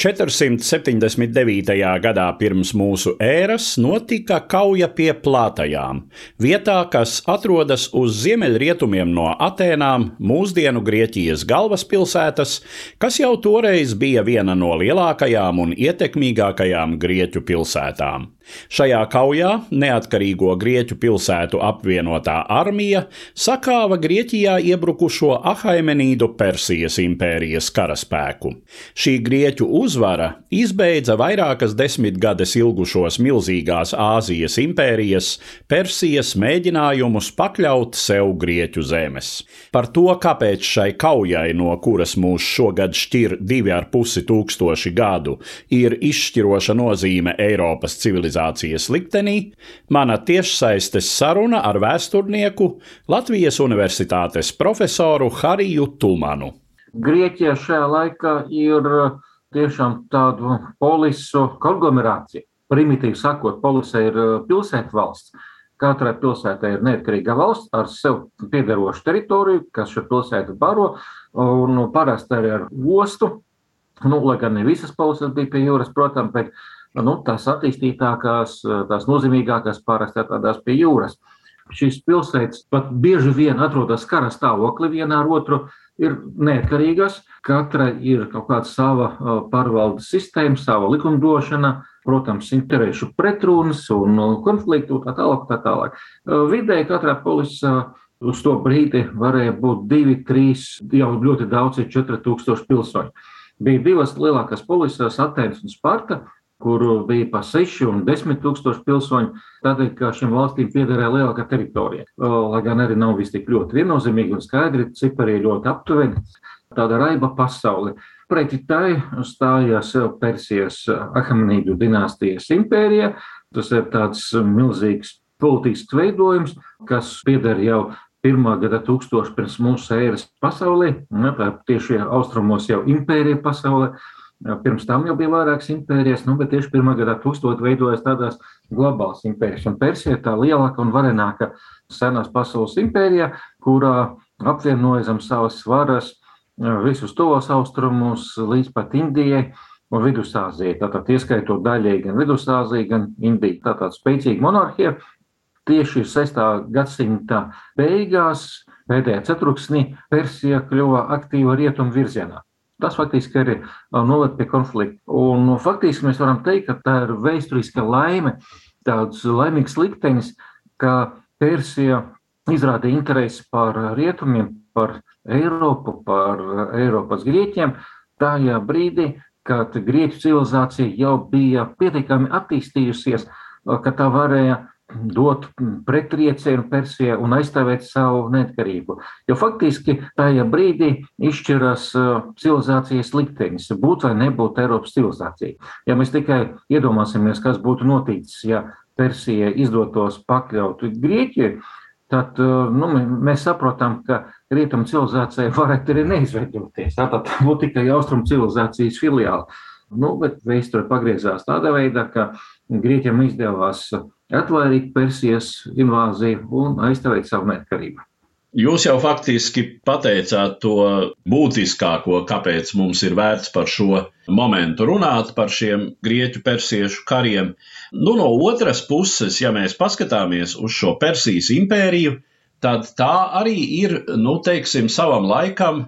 479. gadā pirms mūsu ēras notika kauja pie Plātajām, vietā, kas atrodas uz ziemeļrietumiem no Atēnām, mūsdienu Grieķijas galvaspilsētas, kas jau toreiz bija viena no lielākajām un ietekmīgākajām Grieķu pilsētām. Šajā kaujā neatkarīgo Grieķu pilsētu apvienotā armija sakāva Grieķijā iebrukušo Ahaimenīdu Persijas impērijas karaspēku. Šī Grieķu uzvara izbeidza vairākas desmitgades ilgušos milzīgās Āzijas impērijas Persijas mēģinājumus pakļaut sev Grieķu zemes. Par to, kāpēc šai kaujai, no kuras mūs šogad šķir divi ar pusi tūkstoši gadu, ir izšķiroša nozīme Eiropas civilizācijas liktenī, mana tiešsaistes saruna ar vēsturnieku Latvijas Universitātes profesoru Hariju Tumanu. Grieķija šajā laikā ir tiešām tādu polisu konglomerācija. Primitīvi sakot, polise ir pilsētu valsts. Katrai pilsētai ir neatkarīga valsts ar sev piederošu teritoriju, kas šo pilsētu baro, un parasti arī ar ostu. Nu, lai gan ne visas polises bija pie jūras, protams, bet nu, tās attīstītākās, tās nozīmīgākās parasti atradās pie jūras. Šīs pilsētas pat bieži vien atrodas kara stāvoklī viena ar otru, ir neatkarīgas. Katra ir kaut kāda sava pārvaldes sistēma, sava likumdošana, protams, interešu pretrunas un konfliktu tā tālāk. Tā tālāk. Vidēji katrā polisā uz to brīdi varēja būt divi, trīs, jau ļoti daudz, ir 4000 pilsoņu. Bija divas lielākās polisas, Atēnas un Sparta, kur bija pa 6 un 10 tūkstoši pilsoņu, tādēļ, ka šīm valstīm piederēja lielākā teritorija. Lai gan arī nav viss tik ļoti viennozīmīgi un skaidri, cipari ir ļoti aptuveni. Tāda raiba pasaule. Pretī tai stājās Persijas Ahamenīdu dinastijas impērija. Tas ir tāds milzīgs politisks veidojums, kas pieder jau pirmā gada tūkstoši pirms mūsu ēras pasaulē. Tā tieši austrumos jau impērija pasaulē. Pirms tam jau bija vairākas impērijas, nu, bet tieši pirmā gadā tūkstoši veidojas tādās globālas impērijas. Un Persija ir tā lielākā un varenākā senās pasaules impērija, kurā apvienoja zem savas varas visus tos austrumus līdz pat Indijai un Vidusāzijai. Tātad ieskaitot daļēji gan Vidusāziju, gan Indiju. Tātad spēcīga monarhija tieši 6. gadsimta beigās, pēdējā ceturksnī, Persija kļuva aktīva rietumu virzienā. Tas faktiski arī noved pie konflikta. Un, nu, faktiski mēs varam teikt, ka tā ir vēsturiska laime, tāds laimīgs liktenis, ka Persija izrādīja interesi par rietumiem, par Eiropu, par Eiropas grieķiem. Tajā brīdī, kad grieķu civilizācija jau bija pietiekami attīstījusies, ka tā varēja dot pretriecienu Persijai un aizstāvēt savu neatkarību. Jo faktiski tajā brīdī izšķiras civilizācijas liktenis, būt vai nebūt Eiropas civilizācija. Ja mēs tikai iedomāsimies, kas būtu noticis, ja Persijai izdotos pakļaut Grieķiju, tad nu, mēs saprotam, ka rietumu civilizācija varētu arī neizveidoties. Tātad būtu tikai austrumu civilizācijas filiāli. Nu, bet vēsture pagriezās tādā veidā, ka Grieķiem izdevās atvairīt Persijas invāziju un aizstāvēt savu neatkarību. Jūs jau faktiski pateicāt to būtiskāko, kāpēc mums ir vērts par šo momentu runāt, par šiem grieķu persiešu kariem. Nu, no otras puses, ja mēs paskatāmies uz šo Persijas impēriju, tad tā arī ir, nu, teiksim, savam laikam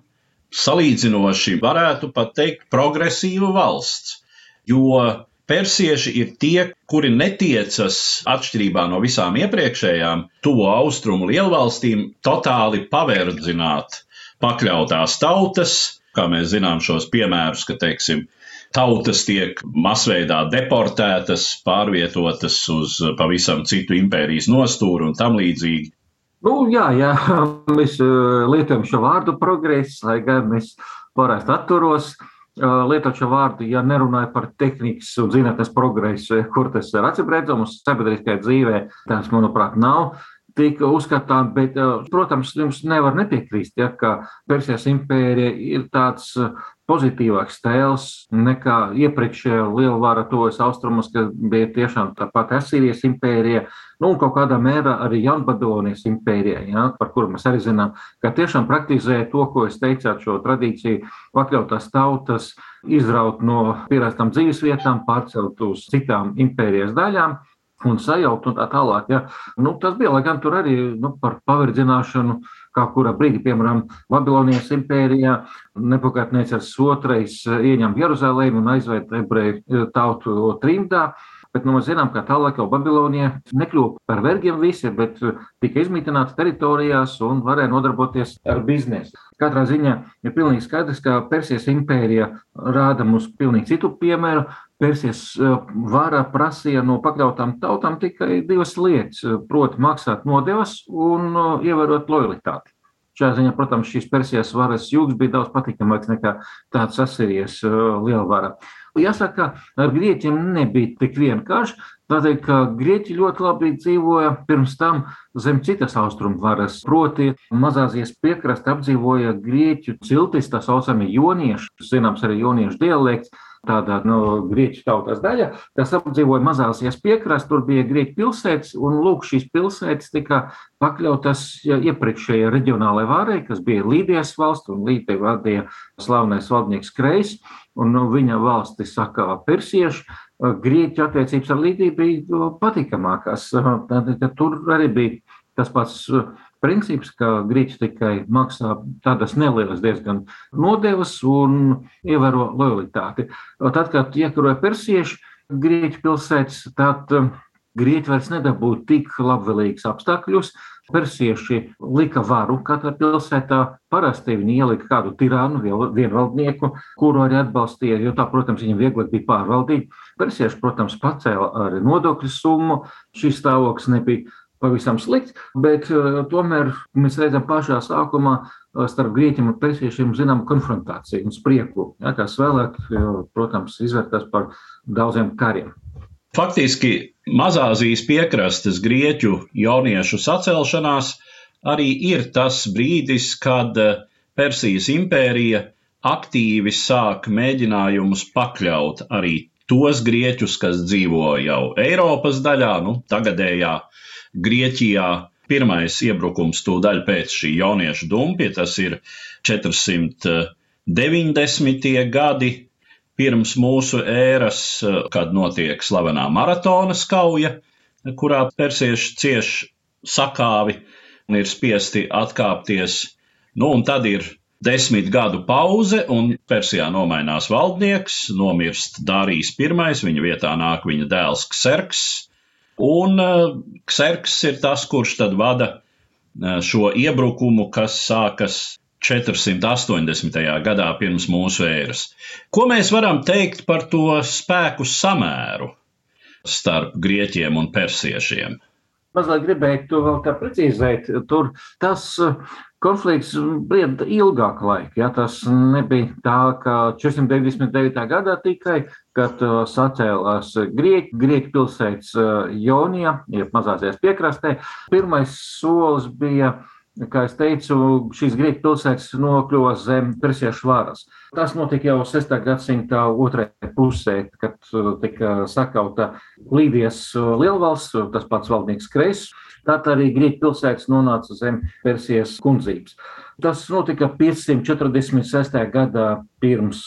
salīdzinoši, varētu pat teikt, progresīva valsts. Jo Persieši ir tie, kuri netiecas, atšķirībā no visām iepriekšējām, tuvo austrumu lielvalstīm, totāli paverdzināt pakļautās tautas, kā mēs zinām šos piemērus, ka, teiksim, tautas tiek masveidā deportētas, pārvietotas uz pavisam citu impērijas nostūru un tam līdzīgi. Nu, jā, jā, mēs lietojam šo vārdu progress, lai gan es parasti atturos lietot šo vārdu, ja nerunāju par tehnikas un zinātnes progresu, kur tas ir acīmredzams, sabiedriskajā dzīvē, tas, manuprāt, nav tika uzskatām, bet, protams, jums nevar nepiekrīst, ja, ka Persijas impērija ir tāds pozitīvāks tēls nekā iepriekšējā lielvara tuvojas austrumus, kas bija tiešām tāpat Asīrijas impērija, nu un kaut kādā mērā arī Jaunbadonijas impērija, ja, par kuru mēs arī zinām, ka tiešām praktizēja to, ko es teicāt, šo tradīciju pakļautās tautas izraut no pierastām dzīvesvietām, pārcelt uz citām impērijas daļām un sajaukt un tā tālāk. Ja. Nu, tas bija, lai gan tur arī nu, par paverdzināšanu, kā kurā brīdī, piemēram, Babilonijas impērijā, Nebukadnēcars otrais ieņem Jeruzalēmu un aizved ebreju tautu trimdā. Bet nu, mēs zinām, ka tālāk jau Babilonija nekļuva par vergiem visi, bet tika izmitināta teritorijās un varēja nodarboties ar biznesu. Katrā ziņā ir pilnīgi skaidrs, ka Persijas impērija rāda mums pilnīgi citu piemēru. Persijas vara prasīja no pakļautām tautām tikai divas lietas, proti, maksāt nodevas un ievērot lojalitāti. Šajā ziņā, protams, šīs Persijas varas jūgas bija daudz patīkamāks nekā tāds Asirijas lielvara. Jāsaka, ar grieķiem nebija tik vienkārši, tādēļ, ka grieķi ļoti labi dzīvoja pirms tam zem citas austrumu varas. Proti, mazāzies piekrasti apdzīvoja grieķu ciltis, tā saucamie jonieši, zināms arī joniešu dialekts tāda nu, grieķu tautas daļa, kas apdzīvoja mazās piekrastes, tur bija grieķu pilsētas, un lūk, šīs pilsētas tika pakļautas iepriekšējai reģionālajai vārai, kas bija Līdijas valsts, un Līdija vadīja slavenais valdnieks Krejs, un nu, viņa valsti saka persieši. Grieķu attiecības ar Līdiju bija patīkamākās. Tad, tur arī bija tas pats princips, ka grieķi tikai maksā tādas nelielas diezgan nodevas un ievēro lojalitāti. Tad, kad iekaroja persieši grieķu pilsētas, tad um, grieķi vairs nedabūja tik labvēlīgus apstākļus. Persieši lika varu katrā pilsētā. Parasti viņi ielika kādu tirānu, vienvaldnieku, kuru arī atbalstīja, jo tā, protams, viņam vieglāk bija pārvaldīt. Persieši, protams, pacēla arī nodokļu summu. Šis stāvoklis nebija pavisam slikts, bet uh, tomēr mēs redzam pašā sākumā uh, starp grieķiem un persiešiem zinām konfrontāciju un sprieku, ja, kas vēlāk, protams, izvērtās par daudziem kariem. Faktiski Mazāzijas piekrastes grieķu jauniešu sacelšanās arī ir tas brīdis, kad Persijas impērija aktīvi sāk mēģinājumus pakļaut arī tos grieķus, kas dzīvo jau Eiropas daļā, nu, tagadējā Grieķijā pirmais iebrukums tūdaļ pēc šī jauniešu dumpja, tas ir 490. gadi pirms mūsu ēras, kad notiek slavenā maratonas kauja, kurā persieši cieš sakāvi un ir spiesti atkāpties. Nu, un tad ir desmit gadu pauze, un Persijā nomainās valdnieks, nomirst Dārijas I, viņa vietā nāk viņa dēls Kserks, Un Kserks ir tas, kurš tad vada uh, šo iebrukumu, kas sākas 480. gadā pirms mūsu ēras. Ko mēs varam teikt par to spēku samēru starp grieķiem un persiešiem? Mazliet gribēju to vēl tā precīzēt. Tur tas konflikts bija ilgāka laika. Ja, tas nebija tā, ka 499. gadā tikai, kad uh, sacēlās Grieķu, Grieķu pilsētas uh, Jonija, jeb mazāsies piekrastē. Pirmais solis bija kā jau teicu, šīs grieķu pilsētas nokļuva zem persiešu varas. Tas notika jau 6. gadsimta otrajā pusē, kad uh, tika sakauta Līdijas lielvalsts, tas pats valdnieks Kreis. Tad arī grieķu pilsētas nonāca zem Persijas kundzības. Tas notika 546. gadā pirms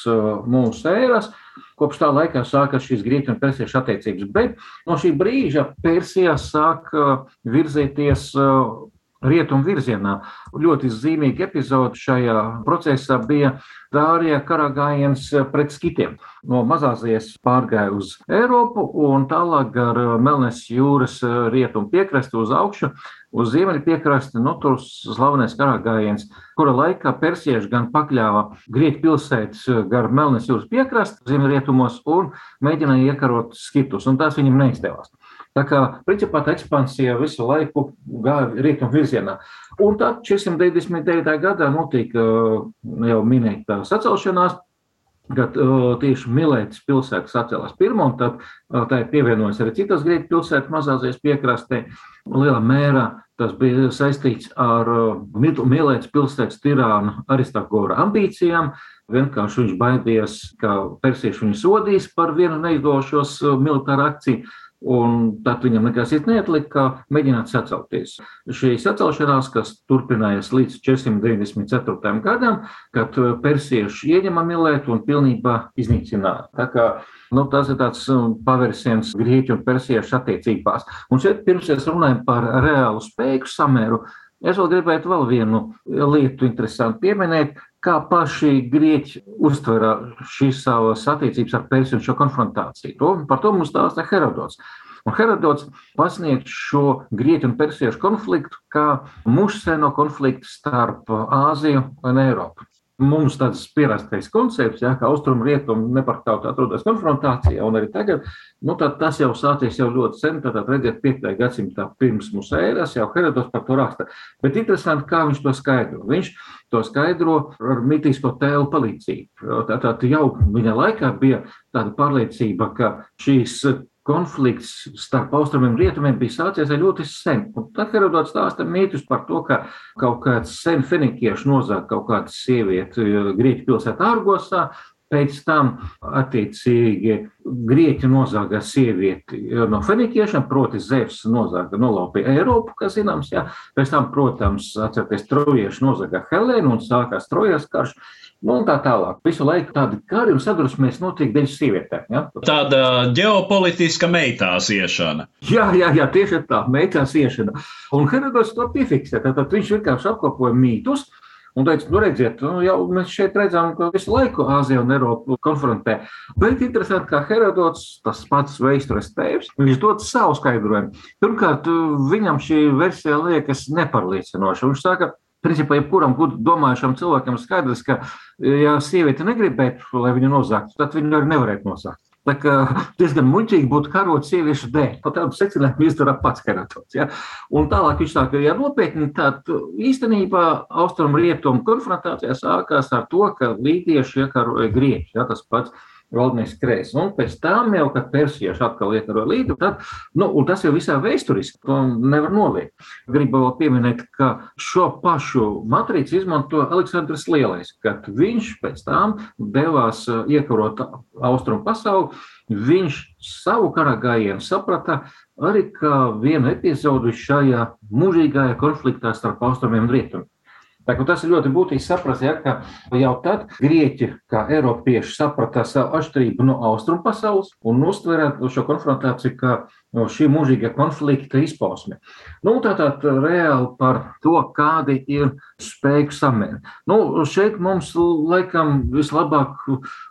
mūsu ēras. Kopš tā laika sākās šīs grieķu un persiešu attiecības, bet no šī brīža Persija sāk uh, virzīties uh, rietumu virzienā. Ļoti zīmīga epizode šajā procesā bija Dārija karā gājiens pret skitiem. No Mazāzijas pārgāja uz Eiropu un tālāk gar Melnes jūras rietumu piekrastu uz augšu, uz ziemeļu piekrasti, nu, tur slavenais karagājiens, kura laikā persieši gan pakļāva grieķu pilsētas gar Melnes jūras piekrastu, ziemeļrietumos, un mēģināja iekarot skitus, un tās viņam neizdevās. Tā kā principā tā ekspansija visu laiku gāja rietumu virzienā. Un tad 499. gadā notika jau minēta sacelšanās, kad uh, tieši Milētas pilsēta sacēlās pirmo, un tad uh, tā ir pievienojas arī citas grieķu pilsētas mazāzijas piekrastē. Lielā mērā tas bija saistīts ar uh, Milētas pilsētas tirānu Aristagora ambīcijām. Vienkārši viņš baidījās, ka persieši viņu sodīs par vienu neizdošos militāru akciju. Un tad viņam nekas cits neatlika, mēģināt sacelties. Šī sacelšanās, kas turpinājās līdz 494. gadam, kad persieši ieņēma Milētu un pilnībā iznīcināja. Tā kā nu, tas ir tāds pavērsiens grieķu un persiešu attiecībās. Un šeit pirms mēs runājam par reālu spēku samēru, es vēl gribētu vēl vienu lietu interesanti pieminēt, kā paši grieķi uztvera šīs savas attiecības ar Persiju un šo konfrontāciju. To, par to mums stāsta Herodots. Un Herodots pasniedz šo grieķu un persiešu konfliktu kā mušsēno konfliktu starp Āziju un Eiropu mums tāds pierastais koncepts, ja, ka austrumu rietumu nepārtraukti atrodas konfrontācijā, un arī tagad, nu, tas jau sācies jau ļoti sen, tad redziet, 5. gadsimtā pirms mūsu ēras, jau Herodots par to raksta. Bet interesanti, kā viņš to skaidro. Viņš to skaidro ar mitisko tēlu palīdzību. Tātad jau viņa laikā bija tāda pārliecība, ka šīs konflikts starp austrumiem un rietumiem bija sācies ļoti sen. Un tad Herodots stāsta mītus par to, ka kaut kāds sen fenikiešu nozāk kaut kāda sieviete eh, Grieķu pilsētā Argosā, Pēc tam, attiecīgi, grieķi nozāga sievieti no fenikiešiem, proti, Zevs nozāga nolaupīja Eiropu, kas zināms, jā. Pēc tam, protams, atcerieties, trojieši nozāga Helēnu un sākās trojas karš. Nu, un tā tālāk. Visu laiku tādi kari un sadusmēs notiek dēļ sievietēm. Ja? Tāda ģeopolitiska meitās iešana. Jā, jā, jā tieši tā, meitās iešana. Un Herodots to piefiksē. Tad viņš vienkārši apkopoja mītus, Un teica, nu, redziet, nu, jau mēs šeit redzam, ka visu laiku Āzija un Eiropa konfrontē. Bet interesanti, kā Herodots, tas pats vēstures tēvs, viņš dod savu skaidrojumu. Pirmkārt, viņam šī versija liekas nepārliecinoša. Viņš saka, Principā, jebkuram domājušam cilvēkam skaidrs, ka, ja sieviete negribētu, lai viņu nozagtu, tad viņu arī nevarētu nozagt. Tā kā diezgan muļķīgi būtu karot sieviešu dēļ. Pat tādu secinājumu izdara pats karatots. Ja? Un tālāk viņš saka, ja nopietni, tad īstenībā austrumu rietumu konfrontācijā sākās ar to, ka līdieši iekaroja grieķi. Ja? Tas pats valdnieks Krēsls. Un pēc tam jau, kad persieši atkal iekaroja līdu, tad, nu, un tas jau visā vēsturiski, to nevar noliegt. Gribu vēl pieminēt, ka šo pašu matrīcu izmanto Aleksandrs Lielais, kad viņš pēc tam devās uh, iekarot austrumu pasauli, viņš savu kara gājienu saprata arī kā vienu epizodu šajā mūžīgajā konfliktā starp austrumiem un rietumiem. Tas ir ļoti būtiski saprast, ja, ka jau tad grieķi, kā eiropieši, saprata savu atšķirību no austrumu pasaules un uztvēra šo konfrontāciju kā šī mūžīgā konflikta izpausme. Nu, Tātad reāli par to, kādi ir spēku samēri. Nu, šeit mums laikam vislabāk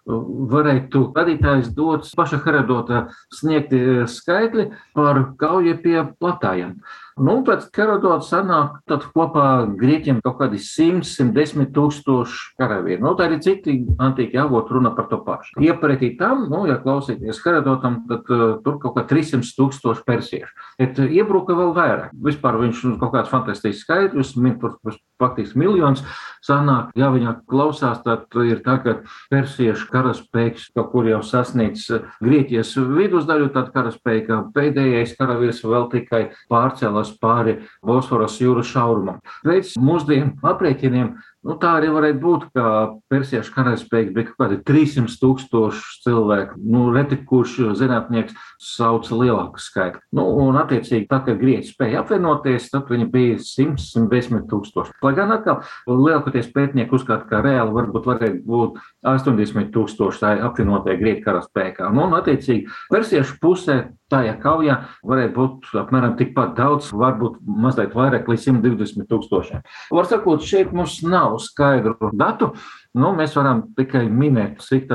varētu vadītājs dot paša Herodota sniegti skaitļi par kauju pie platājiem. Nu, pēc Herodota sanāk tad kopā grieķiem kaut kādi 100, 110 tūkstoši karavīri. Nu, tā arī citi antīki avoti runa par to pašu. Iepratī tam, nu, ja klausīties Herodotam, tad uh, tur kaut kā 300 tūkstoši persiešu. Bet uh, iebruka vēl vairāk. Vispār viņš nu, kaut kāds fantastisks skaitļus, min par faktiski miljonus sanāk. Ja viņā klausās, tad ir tā, ka persiešu karaspēks kaut kur jau sasniedz uh, Grieķijas vidusdaļu, tad karaspēka pēdējais karavīrs vēl tikai pārcēlās pāri Bosforas jūras šaurumam. Pēc mūsdienu aprēķiniem Nu, tā arī varētu būt, ka persiešu karaspēks bija kaut kādi 300 tūkstoši cilvēku. Nu, reti kurš zinātnieks sauca lielāku skaitu. Nu, un, attiecīgi, tā, kad grieķi spēja apvienoties, tad viņi bija 100, 110 tūkstoši. Lai gan atkal lielākoties pētnieki uzskata, ka reāli varbūt varētu būt 80 tūkstoši tā apvienotie grieķu karaspēkā. Nu, un, attiecīgi, persiešu pusē tajā kaujā varētu būt apmēram tikpat daudz, varbūt mazliet vairāk, līdz 120 tūkstošiem. Var sakot, šeit mums nav skaidru datu, Nu, mēs varam tikai minēt, cik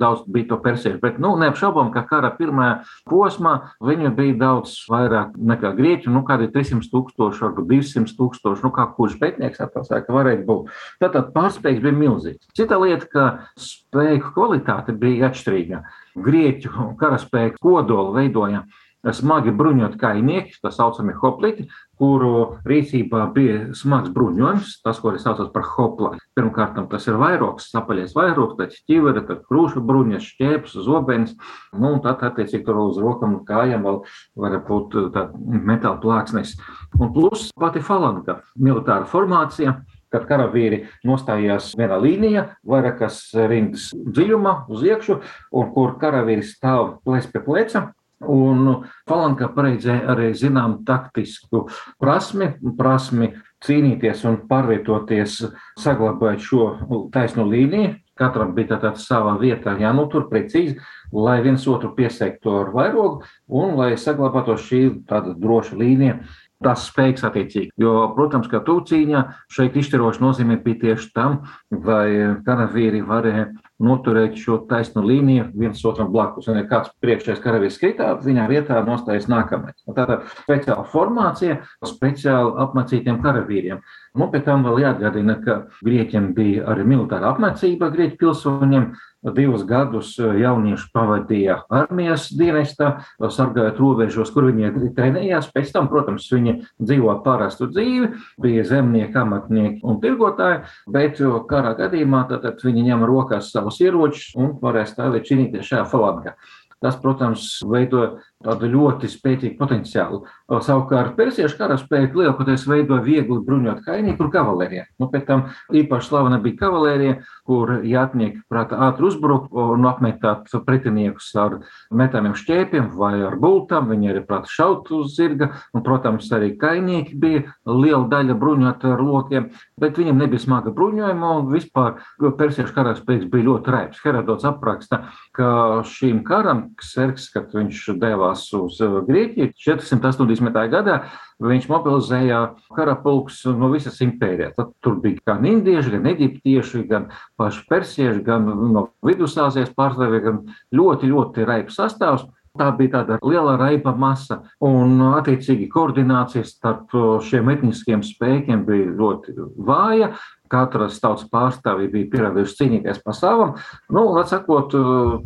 daudz bija to persiešu. Bet nu, neapšaubām, ka kara pirmajā posmā viņu bija daudz vairāk nekā grieķu, nu, kādi 300 tūkstoši, varbūt 200 tūkstoši, nu, kā kurš pētnieks apsaka, varētu būt. Tātad pārspēks bija milzīgs. Cita lieta, ka spēku kvalitāte bija atšķirīga. Grieķu karaspēku kodolu veidoja smagi bruņot kainieki, tā saucamie hoplīti, kuru rīcībā bija smags bruņojums, tas, ko es saucu par hopla. Pirmkārt, tas ir vairoks, apaļais vairoks, tad ķivere, tad krūša bruņas, šķēps, zobens, nu, un tad, attiecīgi, tur uz rokam un kājām vēl var būt metāla plāksnes. Un plus pati falanga, militāra formācija, kad karavīri nostājās vienā līnijā, vairākas rindas dziļumā uz iekšu, un kur karavīri stāv plec pie pleca Un Falankā paredzēja arī zinām taktisku prasmi, prasmi cīnīties un pārvietoties, saglabājot šo taisnu līniju. Katram bija tāda sava vieta, jānotur precīzi, lai viens otru piesaiktu ar vairogu un lai saglabātu šī tāda droša līnija tas spēks attiecīgi. Jo, protams, ka tūcīņā šeit izšķiroša nozīme bija tieši tam, vai karavīri varēja noturēt šo taisnu līniju viens otram blakus. Un, ja kāds priekšējais karavīrs kritā, viņā vietā nostājas nākamais. Tāda speciāla formācija speciāli apmācītiem karavīriem. Nu, pēc tam vēl jāatgādina, ka Grieķiem bija arī militāra apmācība Grieķu pilsoņiem. Divus gadus jaunieši pavadīja armijas dienestā, sargājot robežos, kur viņi trenējās. Pēc tam, protams, viņi dzīvo parastu dzīvi, bija zemnieki, amatnieki un tirgotāji, bet karā gadījumā tad viņi ņem rokās savus ieročus un varēja stāvēt cīnīties šajā falangā. Tas, protams, veido tādu ļoti spēcīgu potenciālu. Savukārt, persiešu karaspēka lielākoties veido viegli bruņot kainīgu un kavalēriju. Nu, pēc tam īpaši slavena bija kavalērija, kur jātnieki prātā ātri uzbruk un apmetāt pretiniekus ar metāmiem šķēpiem vai ar bultām. Viņi arī prātā šaut uz zirga, un, protams, arī kainieki bija liela daļa bruņot ar lokiem, bet viņiem nebija smaga bruņojuma, un vispār persiešu karaspēks bija ļoti raips. Herodots apraksta, ka šīm karam, Kserks, kad viņš devās devās uz uh, Grieķiju 480. gadā. Viņš mobilizēja karapulks no visas impērijas. Tad tur bija gan indieši, gan eģiptieši, gan paši persieši, gan no vidusāzijas pārstāvji, gan ļoti, ļoti raips sastāvs. Tā bija tāda liela raiba masa, un, attiecīgi, koordinācija starp uh, šiem etniskiem spēkiem bija ļoti vāja katras tautas pārstāvji bija pierādījuši cīnīties pa savam. Nu, sakot,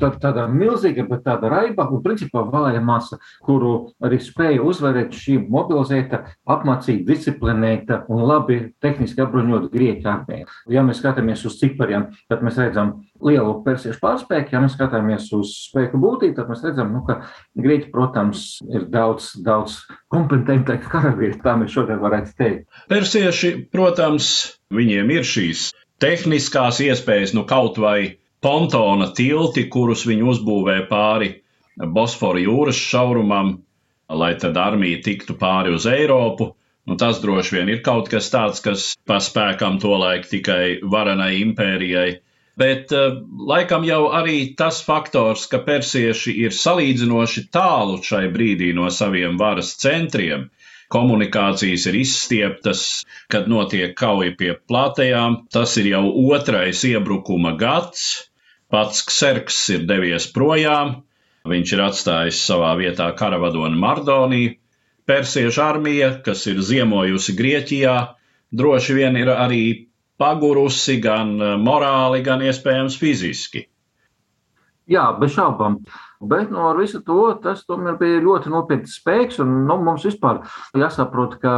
tā, tāda milzīga, bet tāda raiba un principā vāja masa, kuru arī spēja uzvarēt šī mobilizēta, apmācīta, disciplinēta un labi tehniski apbruņota grieķu armija. Ja mēs skatāmies uz cipariem, tad mēs redzam lielu persiešu pārspēku. Ja mēs skatāmies uz spēku būtību, tad mēs redzam, nu, ka grieķi, protams, ir daudz, daudz kompetentāki karavīri. Tā mēs šodien varētu teikt. Persieši, protams, Viņiem ir šīs tehniskās iespējas, nu kaut vai pontona tilti, kurus viņi uzbūvē pāri Bosfora jūras šaurumam, lai tad armija tiktu pāri uz Eiropu. Nu, tas droši vien ir kaut kas tāds, kas paspēkam tolaik tikai varenai impērijai. Bet uh, laikam jau arī tas faktors, ka persieši ir salīdzinoši tālu šai brīdī no saviem varas centriem, komunikācijas ir izstieptas, kad notiek kauja pie platējām. Tas ir jau otrais iebrukuma gads. Pats Kserks ir devies projām, viņš ir atstājis savā vietā karavadoni Mardoniju. Persiešu armija, kas ir ziemojusi Grieķijā, droši vien ir arī pagurusi gan morāli, gan iespējams fiziski. Jā, bez šaubām. Bet no nu, visu to tas tomēr bija ļoti nopietns spēks. Un, nu, mums vispār jāsaprot, ka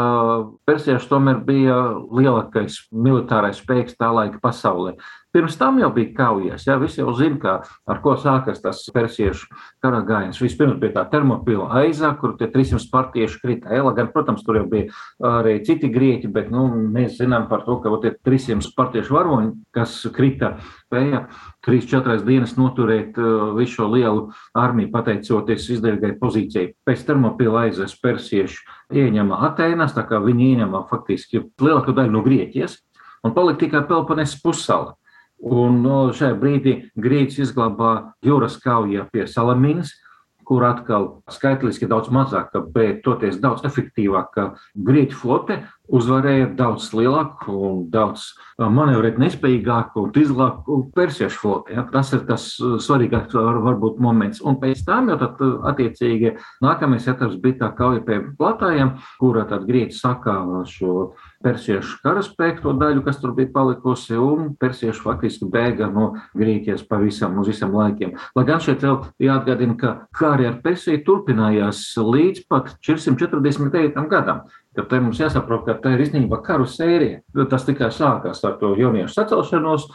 persieši tomēr bija lielākais militārais spēks tā laika pasaulē. Pirms tam jau bija kaujas. Jā, visi jau zina, kā, ar ko sākas tas persiešu kara gājiens. Vispirms bija tā termopila aizā, kur tie 300 partieši krita ēla. Gan, protams, tur jau bija arī citi grieķi, bet nu, mēs zinām par to, ka tie 300 partiešu varoņi, kas krita, spēja 3-4 dienas noturēt uh, visu šo lielu armiju, pateicoties izdevīgai pozīcijai. Pēc termopila aizas persieši ieņema Atēnas, tā kā viņi ieņema faktiski lielāko daļu no Grieķijas, un palika tikai Peloponēsas pussala. Un no, šajā brīdī Grieķis izglābā jūras kaujā pie Salamīnas, kur atkal skaitliski daudz mazāka, bet toties daudz efektīvāka grieķu flote uzvarēja daudz lielāku un daudz manevrēt nespējīgāku un izglābtu persiešu floti. Ja? Tas ir tas svarīgākais varbūt moments. Un pēc tam jau tad attiecīgi nākamais etaps bija tā kauja pie platājiem, kura tad grieķi sakāva šo persiešu karaspēku to daļu, kas tur bija palikusi, un persieši faktiski bēga no Grieķijas pavisam uz visiem laikiem. Lai gan šeit vēl jāatgādina, ka kāri ar Persiju turpinājās līdz pat 449. gadam. Tad te mums jāsaprot, ka tā ir īstenībā karu sērija. Tas tikai sākās ar to jauniešu sacelšanos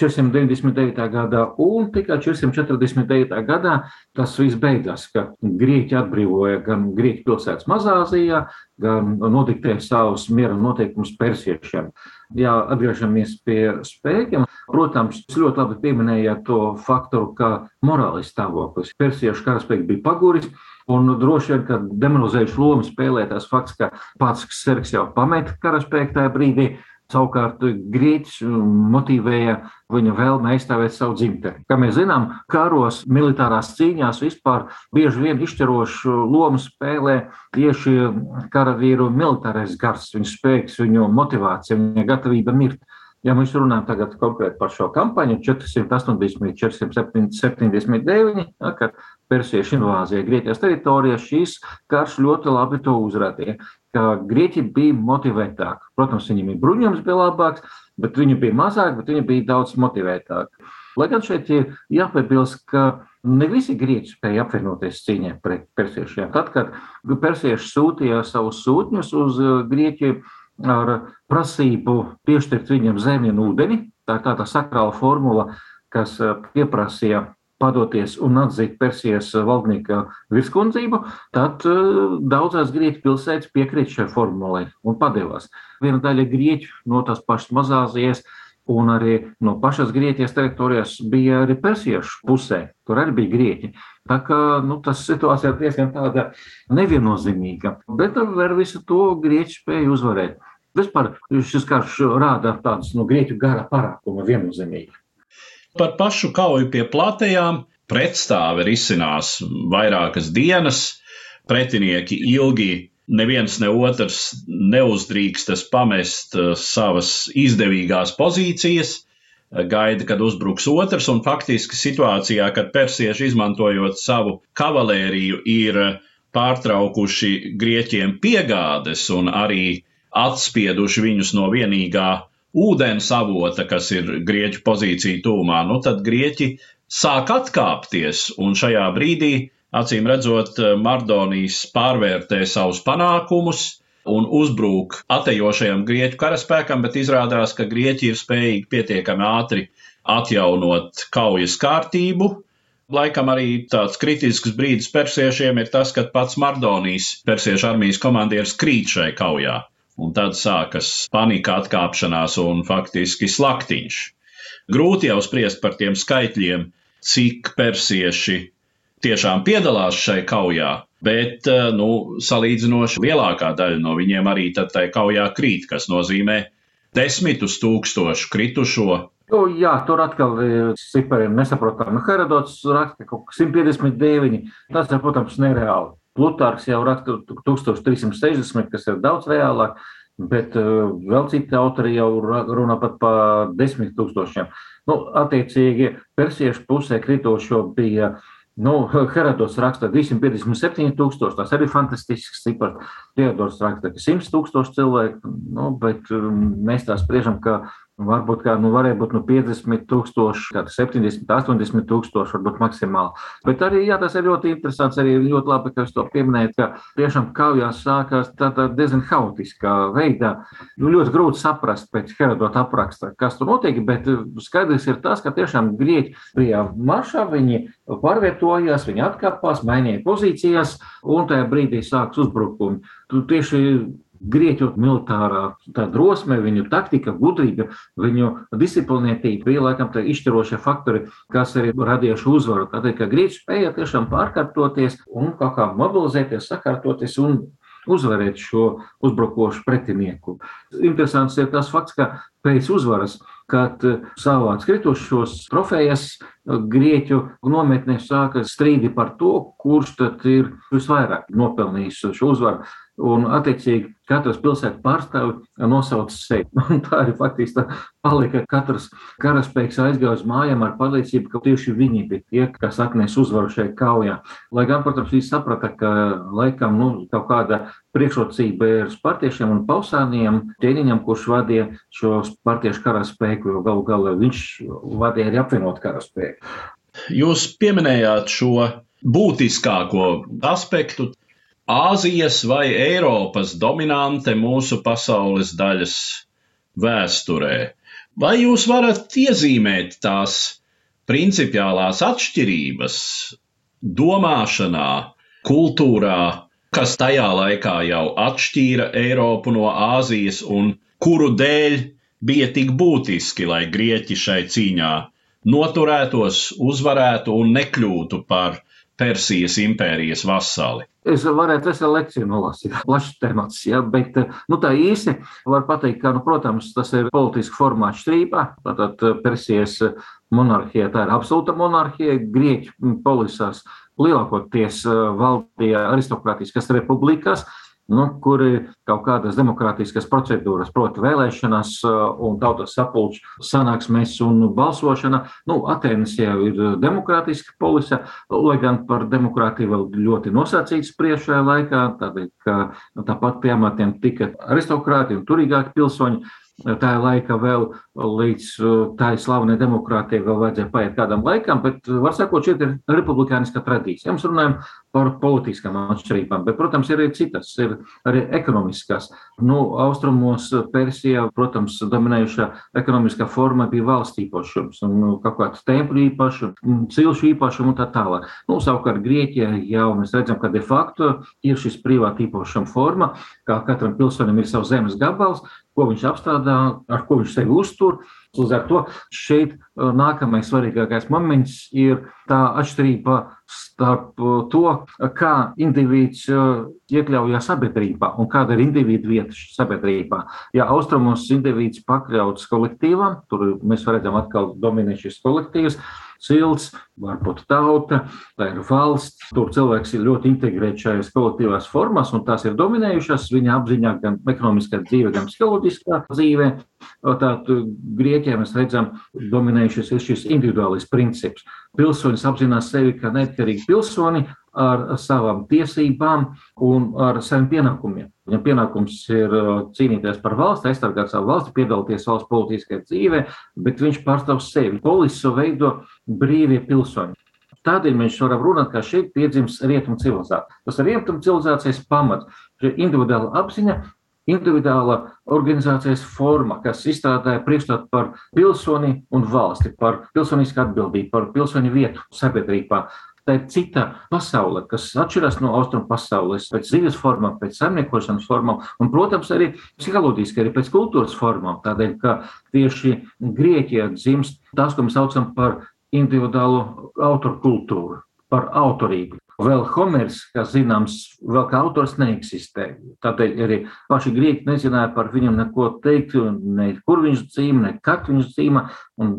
499. gadā, un tikai 449. gadā tas viss beidzās, ka Grieķi atbrīvoja gan Grieķu pilsētas Mazāzijā, gan nodiktēja savus miera noteikumus persiešiem. Jā, atgriežamies pie spēkiem. Protams, jūs ļoti labi pieminējāt to faktoru, ka morālais stāvoklis persiešu karaspēks bija paguris. Un droši vien, ka demoralizējuši lomu spēlē tas fakts, ka pats Sergs jau pameta karaspēku tajā brīdī. Savukārt Grieķis motivēja viņa vēlme aizstāvēt savu dzimteni. Kā mēs zinām, karos, militārās cīņās vispār bieži vien izšķirošu lomu spēlē tieši karavīru militārais gars, viņa spēks, viņu motivācija, viņa gatavība mirt. Ja mēs runājam tagad konkrēti par šo kampaņu, 480, 479, ja, kad persiešu invāzija Grieķijas teritorijā, šīs karš ļoti labi to uzrādīja, Grieķi bija motivētāki. Protams, viņiem bija bruņojums bija labāks, bet viņi bija mazāk, bet viņi bija daudz motivētāki. Lai gan šeit ir jāpiebilst, ka ne visi grieķi spēja apvienoties cīņā pret persiešiem. Tad, kad persieši sūtīja savus sūtņus uz Grieķiju, ar prasību piešķirt viņam zemi un ūdeni. Tā ir tā, tā sakrāla formula, kas eh, pieprasīja padoties un atzīt Persijas valdnieka virskundzību, tad uh, daudzās grieķu pilsētas piekrīt šai formulai un padevās. Viena daļa grieķu no tās pašas Mazāzijas un arī no pašas Grieķijas teritorijas bija arī persiešu pusē, tur arī bija grieķi. Tā kā nu, tas situācija ir diezgan tāda neviennozīmīga, bet ar visu to grieķi spēja uzvarēt. Vispār šis karš rāda tādus no grieķu gara parākuma viennozīmīgi. Par pašu kauju pie platējām pretstāve risinās vairākas dienas, pretinieki ilgi neviens ne otrs neuzdrīkstas pamest uh, savas izdevīgās pozīcijas, gaida, kad uzbruks otrs, un faktiski situācijā, kad persieši izmantojot savu kavalēriju ir pārtraukuši grieķiem piegādes un arī atspieduši viņus no vienīgā ūdens avota, kas ir grieķu pozīcija tūmā, nu tad grieķi sāk atkāpties, un šajā brīdī, acīm redzot, Mardonijas pārvērtē savus panākumus un uzbrūk atejošajam grieķu karaspēkam, bet izrādās, ka grieķi ir spējīgi pietiekami ātri atjaunot kaujas kārtību, Laikam arī tāds kritisks brīdis persiešiem ir tas, kad pats Mardonijas persiešu armijas komandieris krīt šai kaujā un tad sākas panika, atkāpšanās un faktiski slaktiņš. Grūti jau spriest par tiem skaitļiem, cik persieši tiešām piedalās šai kaujā, bet eh, nu, salīdzinoši lielākā daļa no viņiem arī tad tai kaujā krīt, kas nozīmē desmitus tūkstošu kritušo. Nu, jā, tur atkal ir cipari nesaprotami. Herodots raksta kaut kas 159. Tas ir, protams, nereāli. Plutārs jau raksta 1360, kas ir daudz reālāk, bet uh, vēl citi autori jau runā pat par desmit tūkstošiem. Nu, attiecīgi, persiešu pusē kritošo bija Nu, Herodots raksta 257 tūkstoši, tas arī fantastisks cipars. Teodors raksta, ka 100 tūkstoši cilvēku, nu, bet um, mēs tā spriežam, ka Varbūt kā, nu, varēja būt nu, 50 tūkstoši, 70, 80 tūkstoši, varbūt maksimāli. Bet arī jā, tas ir ļoti interesants. Arī ļoti labi, ka jūs to pieminējat, ka tiešām kaujās sākās tādā diezgan haotiskā veidā. Nu, ļoti grūti saprast pēc Herodota apraksta, kas tur notiek, bet skaidrs ir tas, ka tiešām grieķi bija maršā, viņi pārvietojās, viņi atkāpās, mainīja pozīcijas, un tajā brīdī sāks uzbrukumi. Tu tieši Grieķu militārā drosme, viņu taktika, gudrība, viņu disciplinētība bija laikam tie izšķirošie faktori, kas arī radījuši uzvaru. Tādēļ, ka Grieķi spēja tiešām pārkārtoties un kaut kā mobilizēties, sakārtoties un uzvarēt šo uzbrukošu pretinieku. Interesants ir tas fakts, ka pēc uzvaras kad savāc kritušos trofejas Grieķu nometnē sāka strīdi par to, kurš tad ir visvairāk nopelnījis šo uzvaru. Un, attiecīgi, katrs pilsētas pārstāvis nosauca sevi. Tā arī faktiski tā palika. Katrs karaspēks aizgāja uz mājām ar pārliecību, ka tieši viņi bija tie, kas atnesa uzvaru šajā kaujā. Lai gan, protams, viņi saprata, ka laikam nu, kaut kāda priekšrocība ir spartiešiem un pausāniem, ķēniņam, kurš vadīja šo spartiešu karaspēku, jo galu galā viņš vadīja arī apvienot karaspēku. Jūs pieminējāt šo būtiskāko aspektu Āzijas vai Eiropas dominante mūsu pasaules daļas vēsturē. Vai jūs varat iezīmēt tās principiālās atšķirības domāšanā, kultūrā, kas tajā laikā jau atšķīra Eiropu no Āzijas un kuru dēļ bija tik būtiski, lai grieķi šai cīņā noturētos, uzvarētu un nekļūtu par Persijas impērijas vasali. Es varētu veselu lekciju nolasīt, plašs temats, ja, bet nu, tā īsi var pateikt, ka, nu, protams, tas ir politiski formāts šķrībā. Tātad Persijas monarhija, tā ir absolūta monarhija, Grieķu polisās lielākoties valdīja aristokrātiskas republikas, nu, kur ir kaut kādas demokrātiskas procedūras, proti, vēlēšanas un tautas sapulču sanāksmes un balsošana. Nu, Atēnas jau ir demokrātiska polise, lai gan par demokrātiju vēl ļoti nosacīts priekšējā laikā, tādēļ, ka tāpat pie amatiem tika aristokrāti un turīgāki pilsoņi tā laika vēl līdz tā slavenai demokrātijai vēl vajadzēja paiet kādam laikam, bet, var sakot, šeit ir republikāniska tradīcija. Mēs runājam politiskām atšķirībām, bet, protams, ir arī citas, ir arī ekonomiskās. Nu, austrumos Persijā, protams, dominējušā ekonomiskā forma bija valsts īpašums un nu, kaut kāds tempļu īpašums, cilšu īpašums un tā tālāk. Nu, savukārt Grieķijā jau mēs redzam, ka de facto ir šis privāta īpašuma forma, kā katram pilsonim ir savs zemes gabals, ko viņš apstrādā, ar ko viņš sevi uztur. Līdz ar to šeit uh, nākamais svarīgākais moments ir tā atšķirība starp uh, to, kā indivīds uh, iekļaujas sabiedrībā un kāda ir individu vieta sabiedrībā. Ja austrumos indivīds pakļauts kolektīvam, tur mēs redzam atkal dominē šis kolektīvs, cilts, varbūt tauta, tā ir valsts. Tur cilvēks ir ļoti integrēts šajās kolektīvās formās, un tās ir dominējušas viņa apziņā, gan ekonomiskā dzīve, gan psiholoģiskā dzīve. Tātad Grieķijā mēs redzam, dominējušas ir šis individuālis princips. Pilsonis apzinās sevi kā neatkarīgi pilsoni ar savām tiesībām un ar saviem pienākumiem. Viņam pienākums ir uh, cīnīties par valsti, aizsargāt savu valsti, piedalīties valsts politiskajā dzīvē, bet viņš pārstāv sevi. Polisu veido brīvie pilsoņi. Tādēļ mēs varam runāt, ka šeit piedzimst rietumu civilizācija. Tas ir rietumu civilizācijas pamats, individuāla apziņa, individuāla organizācijas forma, kas izstrādāja priekšstatu par pilsoni un valsti, par pilsonisku atbildību, par pilsoņu vietu sabiedrībā, tā ir cita pasaule, kas atšķiras no austrumu pasaules, pēc dzīves formām, pēc saimniekošanas formām, un, protams, arī psiholoģiski, arī pēc kultūras formām. Tādēļ, ka tieši Grieķijā dzimst tas, ko mēs saucam par individuālu autoru kultūru, par autorību. Vēl Homers, kas zināms, vēl kā autors neeksistē. Tādēļ arī paši grieķi nezināja par viņam neko teikt, ne kur viņš dzīvo, ne kad viņš dzīvo.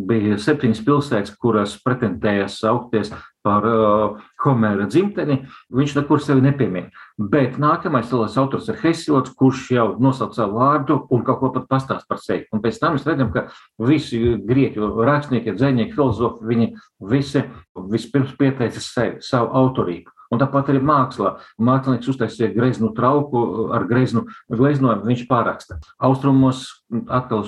Bija septiņas pilsētas, kuras pretendēja saukties par uh, Homēra dzimteni, viņš nekur sevi nepiemina. Bet nākamais lielais autors ir Hesiots, kurš jau nosauc savu vārdu un kaut ko pat pastāst par sevi. Un pēc tam mēs redzam, ka visi grieķu rakstnieki, dzēnieki, filozofi, viņi visi vispirms pieteica sevi, savu autorību. Un tāpat arī mākslā. Mākslinieks uztaisīja greznu trauku ar greznu gleznojumu, viņš pāraksta. Austrumos atkal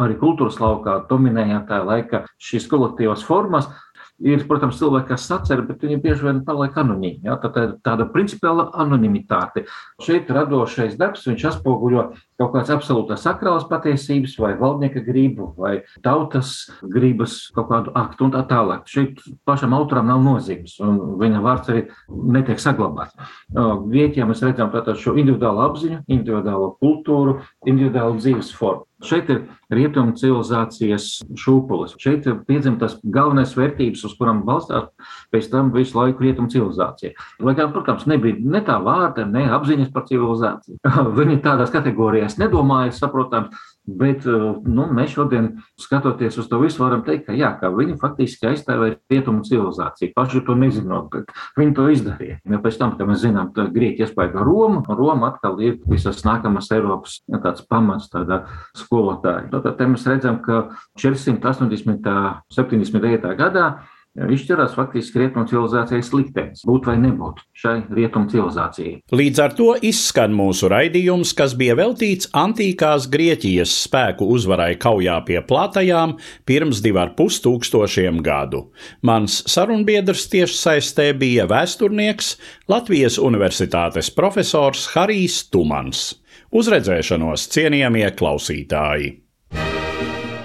arī kultūras laukā dominēja tā laika šīs kolektīvās formas, Ir, protams, cilvēki, kas sacer, bet viņi bieži vien paliek anonīmi. Ja? Tā ir tāda principiāla anonimitāte. Šeit radošais darbs, viņš atspoguļo kaut kādas absolūtas sakrālas patiesības, vai valdnieka gribu, vai tautas gribas kaut kādu aktu un tā tālāk. Šeit pašam autoram nav nozīmes, un viņa vārds arī netiek saglabāts. Grieķijā mēs redzam šo individuālu apziņu, individuālo kultūru, individuālu dzīves formu. Šeit ir rietumu civilizācijas šūpulis. Šeit ir piedzimtas galvenais vērtības, uz kurām balstās pēc tam visu laiku rietumu civilizācija. Lai gan, protams, nebija ne tā vārda, ne apziņas par civilizāciju. Viņi tādās kategorijās nedomāja, saprotams, Bet nu, mēs šodien, skatoties uz to visu, varam teikt, ka, jā, ka viņi faktiski aizstāvēja rietumu civilizāciju. Paši to nezinot, bet viņi to izdarīja. Ja pēc tam, kad mēs zinām, ka Grieķija iespēja Romu, un Roma atkal ir visas nākamās Eiropas ja, pamats tādā skolotāja. Tad mēs redzam, ka 480. 79. gadā izšķirās faktiski rietumu civilizācijas liktenis, būt vai nebūt šai rietumu civilizācijai. Līdz ar to izskan mūsu raidījums, kas bija veltīts antīkās Grieķijas spēku uzvarai kaujā pie platajām pirms divu ar pus tūkstošiem gadu. Mans sarunbiedrs tieši saistē bija vēsturnieks Latvijas Universitātes profesors Harijs Tumans. Uzredzēšanos cienījamie klausītāji!